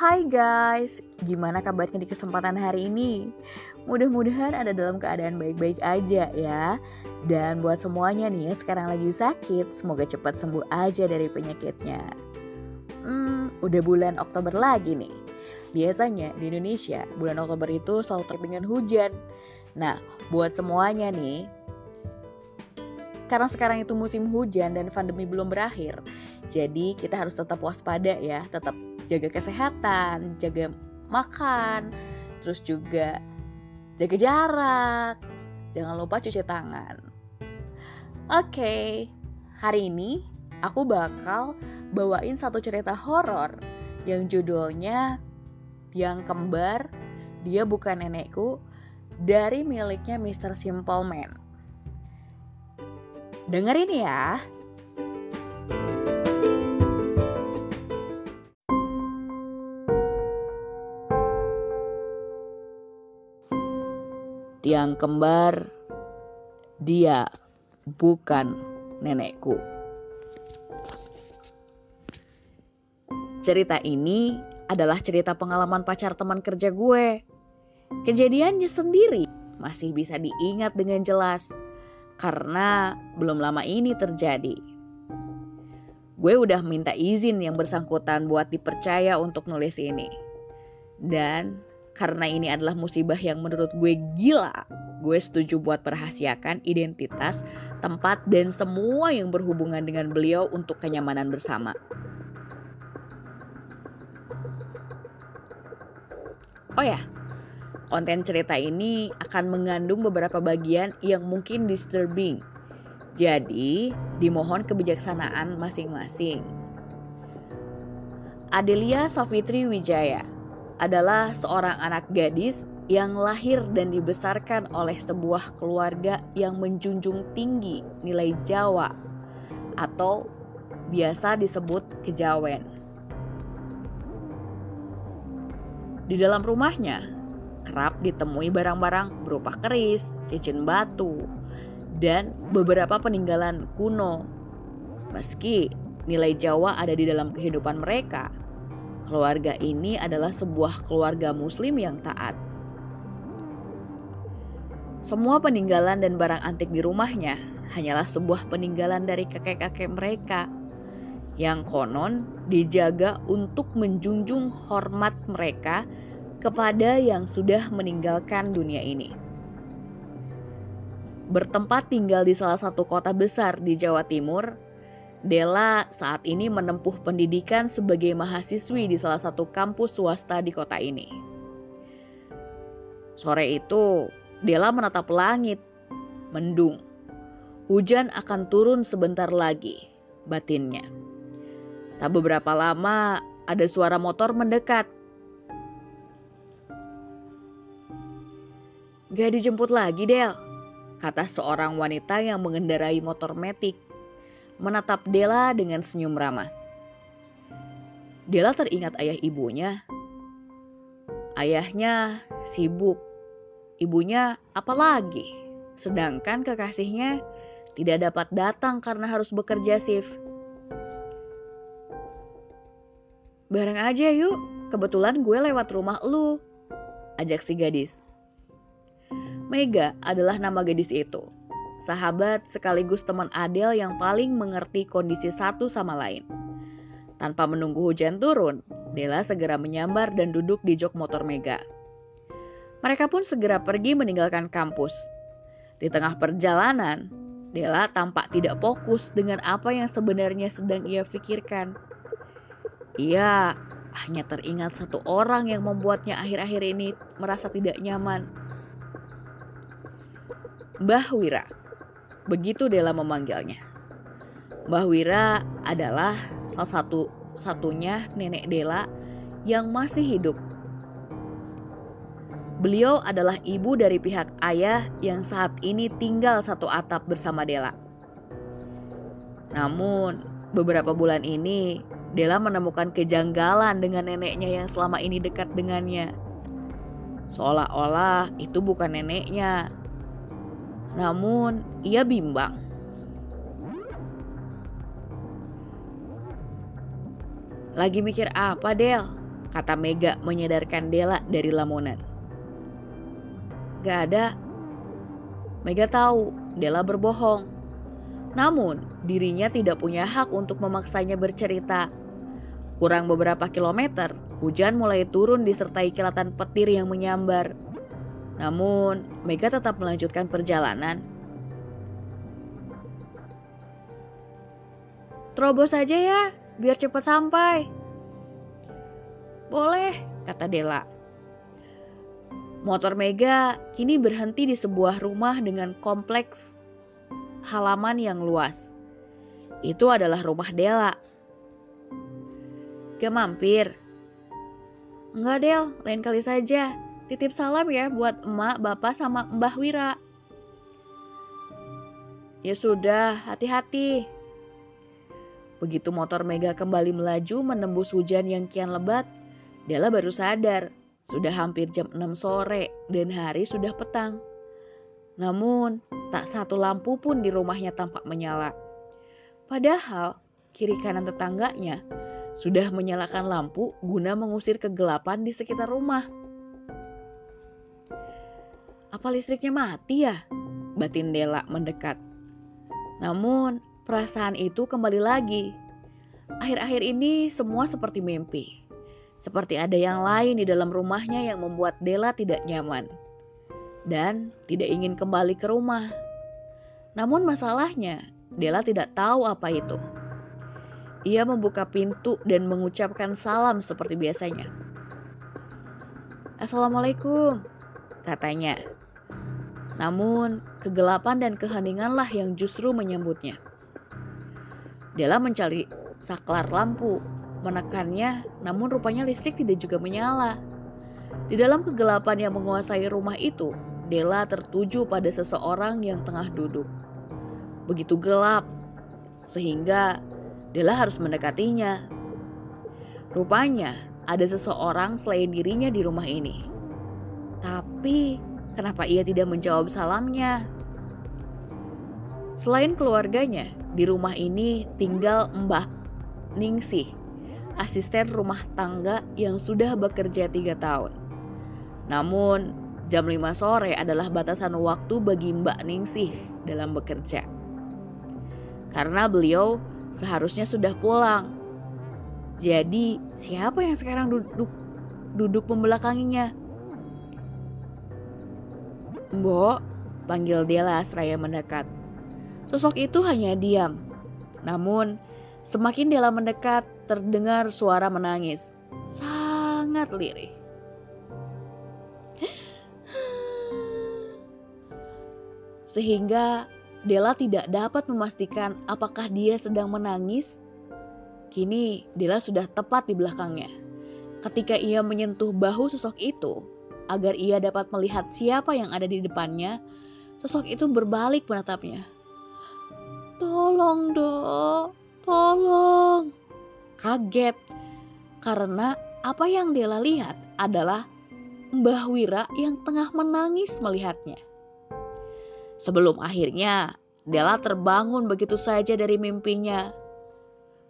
Hai guys, gimana kabarnya di kesempatan hari ini? Mudah-mudahan ada dalam keadaan baik-baik aja ya. Dan buat semuanya nih sekarang lagi sakit, semoga cepat sembuh aja dari penyakitnya. Hmm, udah bulan Oktober lagi nih. Biasanya di Indonesia bulan Oktober itu selalu terbimbing hujan. Nah, buat semuanya nih, karena sekarang itu musim hujan dan pandemi belum berakhir, jadi kita harus tetap waspada ya, tetap jaga kesehatan, jaga makan, terus juga jaga jarak. Jangan lupa cuci tangan. Oke, okay, hari ini aku bakal bawain satu cerita horor yang judulnya Yang Kembar, Dia Bukan Nenekku dari miliknya Mr. Simple Man. Dengerin ya. Tiang kembar, dia bukan nenekku. Cerita ini adalah cerita pengalaman pacar teman kerja gue. Kejadiannya sendiri masih bisa diingat dengan jelas karena belum lama ini terjadi. Gue udah minta izin yang bersangkutan buat dipercaya untuk nulis ini. Dan karena ini adalah musibah yang menurut gue gila, gue setuju buat merahasiakan identitas, tempat, dan semua yang berhubungan dengan beliau untuk kenyamanan bersama. Oh ya, Konten cerita ini akan mengandung beberapa bagian yang mungkin disturbing. Jadi, dimohon kebijaksanaan masing-masing. Adelia Safitri Wijaya adalah seorang anak gadis yang lahir dan dibesarkan oleh sebuah keluarga yang menjunjung tinggi nilai Jawa atau biasa disebut kejawen. Di dalam rumahnya, kerap ditemui barang-barang berupa keris, cincin batu, dan beberapa peninggalan kuno. Meski nilai Jawa ada di dalam kehidupan mereka, keluarga ini adalah sebuah keluarga Muslim yang taat. Semua peninggalan dan barang antik di rumahnya hanyalah sebuah peninggalan dari kakek-kakek mereka yang konon dijaga untuk menjunjung hormat mereka kepada yang sudah meninggalkan dunia ini. Bertempat tinggal di salah satu kota besar di Jawa Timur, Della saat ini menempuh pendidikan sebagai mahasiswi di salah satu kampus swasta di kota ini. Sore itu, Della menatap langit, mendung. Hujan akan turun sebentar lagi, batinnya. Tak beberapa lama, ada suara motor mendekat Gak dijemput lagi, Del, kata seorang wanita yang mengendarai motor metik. Menatap Dela dengan senyum ramah. Dela teringat ayah ibunya. Ayahnya sibuk, ibunya apalagi. Sedangkan kekasihnya tidak dapat datang karena harus bekerja shift. Bareng aja yuk, kebetulan gue lewat rumah lu. Ajak si gadis. Mega adalah nama gadis itu. Sahabat sekaligus teman Adele yang paling mengerti kondisi satu sama lain. Tanpa menunggu hujan turun, Dela segera menyambar dan duduk di jok motor Mega. Mereka pun segera pergi meninggalkan kampus. Di tengah perjalanan, Dela tampak tidak fokus dengan apa yang sebenarnya sedang ia pikirkan. Ia hanya teringat satu orang yang membuatnya akhir-akhir ini merasa tidak nyaman. Mbah Wira. Begitu Dela memanggilnya. Mbah Wira adalah salah satu satunya nenek Dela yang masih hidup. Beliau adalah ibu dari pihak ayah yang saat ini tinggal satu atap bersama Dela. Namun, beberapa bulan ini Dela menemukan kejanggalan dengan neneknya yang selama ini dekat dengannya. Seolah-olah itu bukan neneknya, namun, ia bimbang. Lagi mikir apa, Del? kata Mega menyadarkan Dela dari lamunan. Gak ada. Mega tahu Dela berbohong. Namun, dirinya tidak punya hak untuk memaksanya bercerita. Kurang beberapa kilometer, hujan mulai turun disertai kilatan petir yang menyambar. Namun, Mega tetap melanjutkan perjalanan. Terobos saja ya, biar cepat sampai. Boleh, kata Dela. Motor Mega kini berhenti di sebuah rumah dengan kompleks halaman yang luas. Itu adalah rumah Dela. Gak mampir? Enggak Del, lain kali saja. Titip salam ya buat emak, bapak, sama mbah Wira. Ya sudah, hati-hati. Begitu motor Mega kembali melaju menembus hujan yang kian lebat, Dela baru sadar sudah hampir jam 6 sore dan hari sudah petang. Namun, tak satu lampu pun di rumahnya tampak menyala. Padahal, kiri kanan tetangganya sudah menyalakan lampu guna mengusir kegelapan di sekitar rumah. Apa listriknya mati ya? Batin Dela mendekat. Namun, perasaan itu kembali lagi. Akhir-akhir ini semua seperti mimpi. Seperti ada yang lain di dalam rumahnya yang membuat Dela tidak nyaman dan tidak ingin kembali ke rumah. Namun masalahnya, Dela tidak tahu apa itu. Ia membuka pintu dan mengucapkan salam seperti biasanya. Assalamualaikum, katanya. Namun, kegelapan dan keheninganlah yang justru menyambutnya. Dela mencari saklar lampu menekannya, namun rupanya listrik tidak juga menyala. Di dalam kegelapan yang menguasai rumah itu, Dela tertuju pada seseorang yang tengah duduk. Begitu gelap, sehingga Dela harus mendekatinya. Rupanya ada seseorang selain dirinya di rumah ini. Tapi kenapa ia tidak menjawab salamnya? Selain keluarganya, di rumah ini tinggal Mbah Ningsih asisten rumah tangga yang sudah bekerja tiga tahun. Namun, jam 5 sore adalah batasan waktu bagi Mbak Ningsih dalam bekerja. Karena beliau seharusnya sudah pulang. Jadi, siapa yang sekarang duduk duduk membelakanginya? Mbok, panggil dia lah seraya mendekat. Sosok itu hanya diam. Namun, semakin Dela mendekat, terdengar suara menangis. Sangat lirih. Sehingga Dela tidak dapat memastikan apakah dia sedang menangis. Kini Dela sudah tepat di belakangnya. Ketika ia menyentuh bahu sosok itu, agar ia dapat melihat siapa yang ada di depannya, sosok itu berbalik menatapnya. Tolong dok, tolong kaget karena apa yang Dela lihat adalah Mbah Wira yang tengah menangis melihatnya. Sebelum akhirnya Dela terbangun begitu saja dari mimpinya.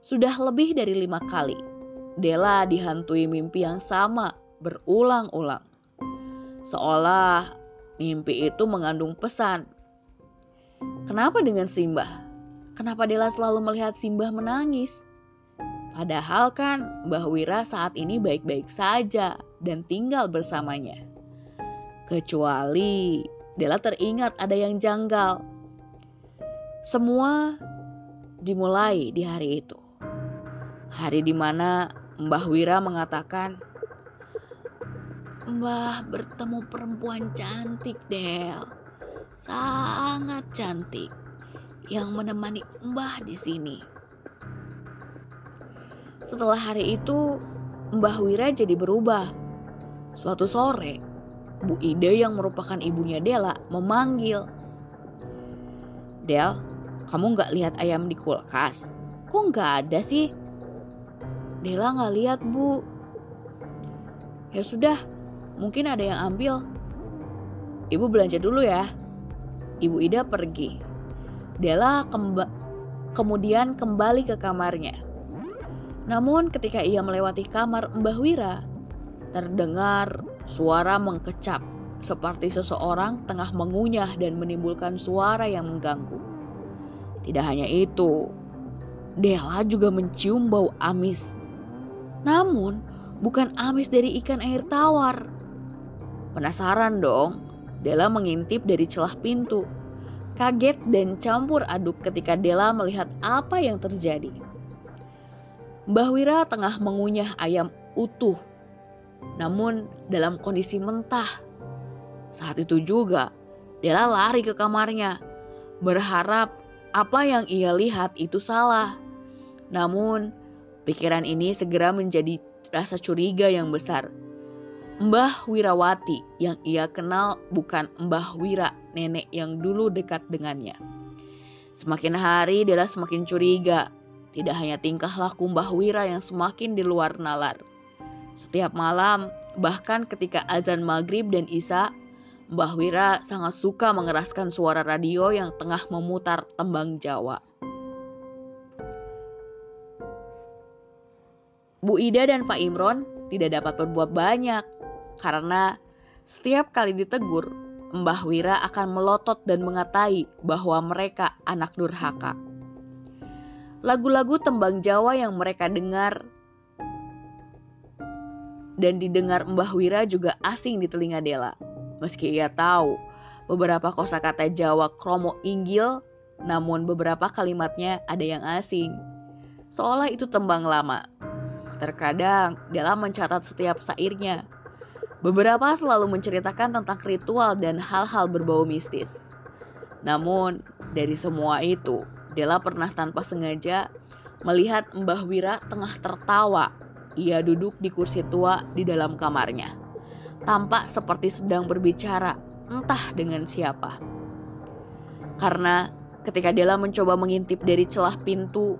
Sudah lebih dari lima kali, Dela dihantui mimpi yang sama berulang-ulang. Seolah mimpi itu mengandung pesan. Kenapa dengan Simbah? Kenapa Dela selalu melihat Simbah menangis? Padahal kan Mbah Wira saat ini baik-baik saja dan tinggal bersamanya. Kecuali Dela teringat ada yang janggal. Semua dimulai di hari itu. Hari di mana Mbah Wira mengatakan, Mbah bertemu perempuan cantik, Del. Sangat cantik. Yang menemani Mbah di sini. Setelah hari itu, Mbah Wira jadi berubah. Suatu sore, Bu Ide yang merupakan ibunya Dela memanggil. Del, kamu nggak lihat ayam di kulkas? Kok nggak ada sih? Dela nggak lihat bu. Ya sudah, mungkin ada yang ambil. Ibu belanja dulu ya. Ibu Ida pergi. Dela kemba kemudian kembali ke kamarnya. Namun ketika ia melewati kamar Mbah Wira, terdengar suara mengkecap seperti seseorang tengah mengunyah dan menimbulkan suara yang mengganggu. Tidak hanya itu, Della juga mencium bau amis. Namun, bukan amis dari ikan air tawar. Penasaran dong, Della mengintip dari celah pintu. Kaget dan campur aduk ketika Della melihat apa yang terjadi. Mbah Wira tengah mengunyah ayam utuh, namun dalam kondisi mentah saat itu juga, Della lari ke kamarnya, berharap apa yang ia lihat itu salah. Namun, pikiran ini segera menjadi rasa curiga yang besar. Mbah Wirawati yang ia kenal bukan Mbah Wira, nenek yang dulu dekat dengannya. Semakin hari Della semakin curiga. Tidak hanya tingkah laku Mbah Wira yang semakin di luar nalar. Setiap malam, bahkan ketika azan maghrib dan isya, Mbah Wira sangat suka mengeraskan suara radio yang tengah memutar tembang Jawa. Bu Ida dan Pak Imron tidak dapat berbuat banyak karena setiap kali ditegur, Mbah Wira akan melotot dan mengatai bahwa mereka anak durhaka. Lagu-lagu tembang Jawa yang mereka dengar dan didengar Mbah Wira juga asing di telinga Dela. Meski ia tahu beberapa kosakata Jawa kromo inggil, namun beberapa kalimatnya ada yang asing. Seolah itu tembang lama. Terkadang dalam mencatat setiap sairnya, beberapa selalu menceritakan tentang ritual dan hal-hal berbau mistis. Namun, dari semua itu, Dela pernah tanpa sengaja melihat Mbah Wira tengah tertawa. Ia duduk di kursi tua di dalam kamarnya tampak seperti sedang berbicara, entah dengan siapa. Karena ketika Della mencoba mengintip dari celah pintu,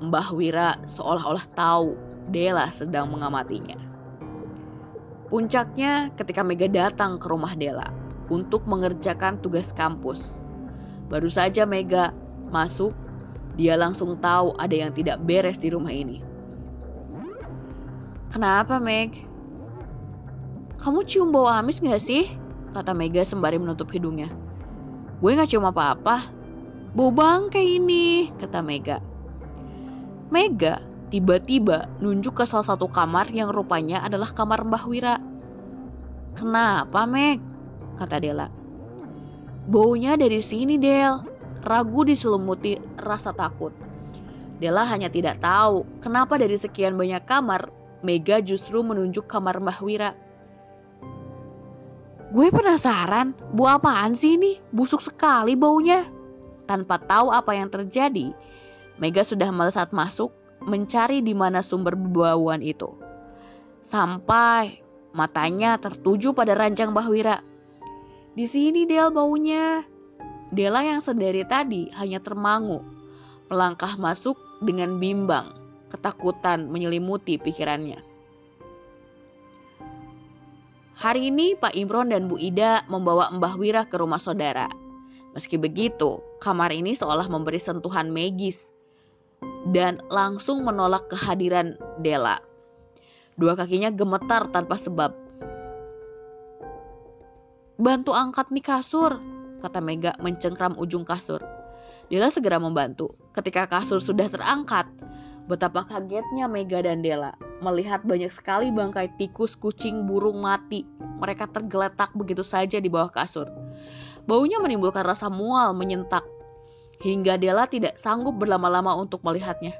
Mbah Wira seolah-olah tahu Della sedang mengamatinya. Puncaknya ketika Mega datang ke rumah Della untuk mengerjakan tugas kampus. Baru saja Mega masuk, dia langsung tahu ada yang tidak beres di rumah ini. Kenapa, Meg? Kamu cium bau amis gak sih? Kata Mega sembari menutup hidungnya. Gue gak cium apa-apa. Bau bangkai ini, kata Mega. Mega tiba-tiba nunjuk ke salah satu kamar yang rupanya adalah kamar Mbah Wira. Kenapa, Meg? Kata Dela. Baunya dari sini, Del. Ragu diselumuti rasa takut. Dela hanya tidak tahu kenapa dari sekian banyak kamar, Mega justru menunjuk kamar Mbah Wira. Gue penasaran, bu apaan sih ini? Busuk sekali baunya. Tanpa tahu apa yang terjadi, Mega sudah melesat masuk mencari di mana sumber bauan itu. Sampai matanya tertuju pada ranjang Bahwira. Di sini Del baunya. Dela yang sedari tadi hanya termangu, melangkah masuk dengan bimbang, ketakutan menyelimuti pikirannya. Hari ini Pak Imron dan Bu Ida membawa Mbah Wira ke rumah saudara. Meski begitu, kamar ini seolah memberi sentuhan magis dan langsung menolak kehadiran Dela. Dua kakinya gemetar tanpa sebab. Bantu angkat nih kasur, kata Mega mencengkram ujung kasur. Dela segera membantu. Ketika kasur sudah terangkat, betapa kagetnya Mega dan Dela melihat banyak sekali bangkai tikus, kucing, burung mati. Mereka tergeletak begitu saja di bawah kasur. Baunya menimbulkan rasa mual menyentak. Hingga Della tidak sanggup berlama-lama untuk melihatnya.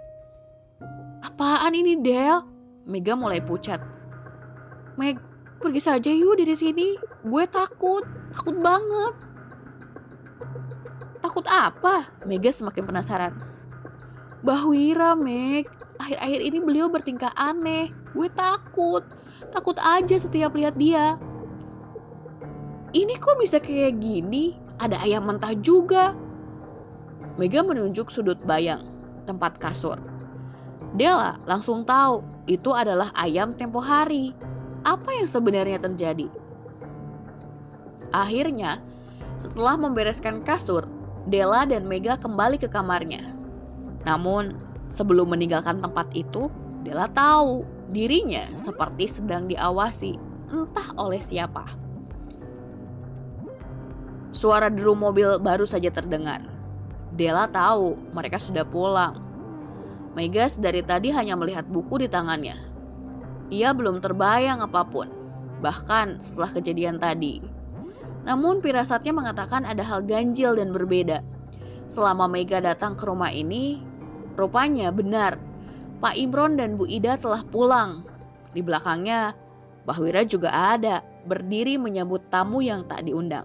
Apaan ini Del? Mega mulai pucat. Meg, pergi saja yuk dari sini. Gue takut, takut banget. Takut apa? Mega semakin penasaran. Bahwira, Meg akhir-akhir ini beliau bertingkah aneh. Gue takut. Takut aja setiap lihat dia. Ini kok bisa kayak gini? Ada ayam mentah juga. Mega menunjuk sudut bayang, tempat kasur. Della langsung tahu itu adalah ayam tempo hari. Apa yang sebenarnya terjadi? Akhirnya, setelah membereskan kasur, Della dan Mega kembali ke kamarnya. Namun, Sebelum meninggalkan tempat itu, Della tahu Dirinya seperti sedang diawasi, entah oleh siapa. Suara deru mobil baru saja terdengar. Della tahu mereka sudah pulang. Megas dari tadi hanya melihat buku di tangannya. Ia belum terbayang apa pun, bahkan setelah kejadian tadi. Namun pirasatnya mengatakan ada hal ganjil dan berbeda. Selama Mega datang ke rumah ini, rupanya benar. Pak Imron dan Bu Ida telah pulang. Di belakangnya, Mbah Wira juga ada, berdiri menyambut tamu yang tak diundang.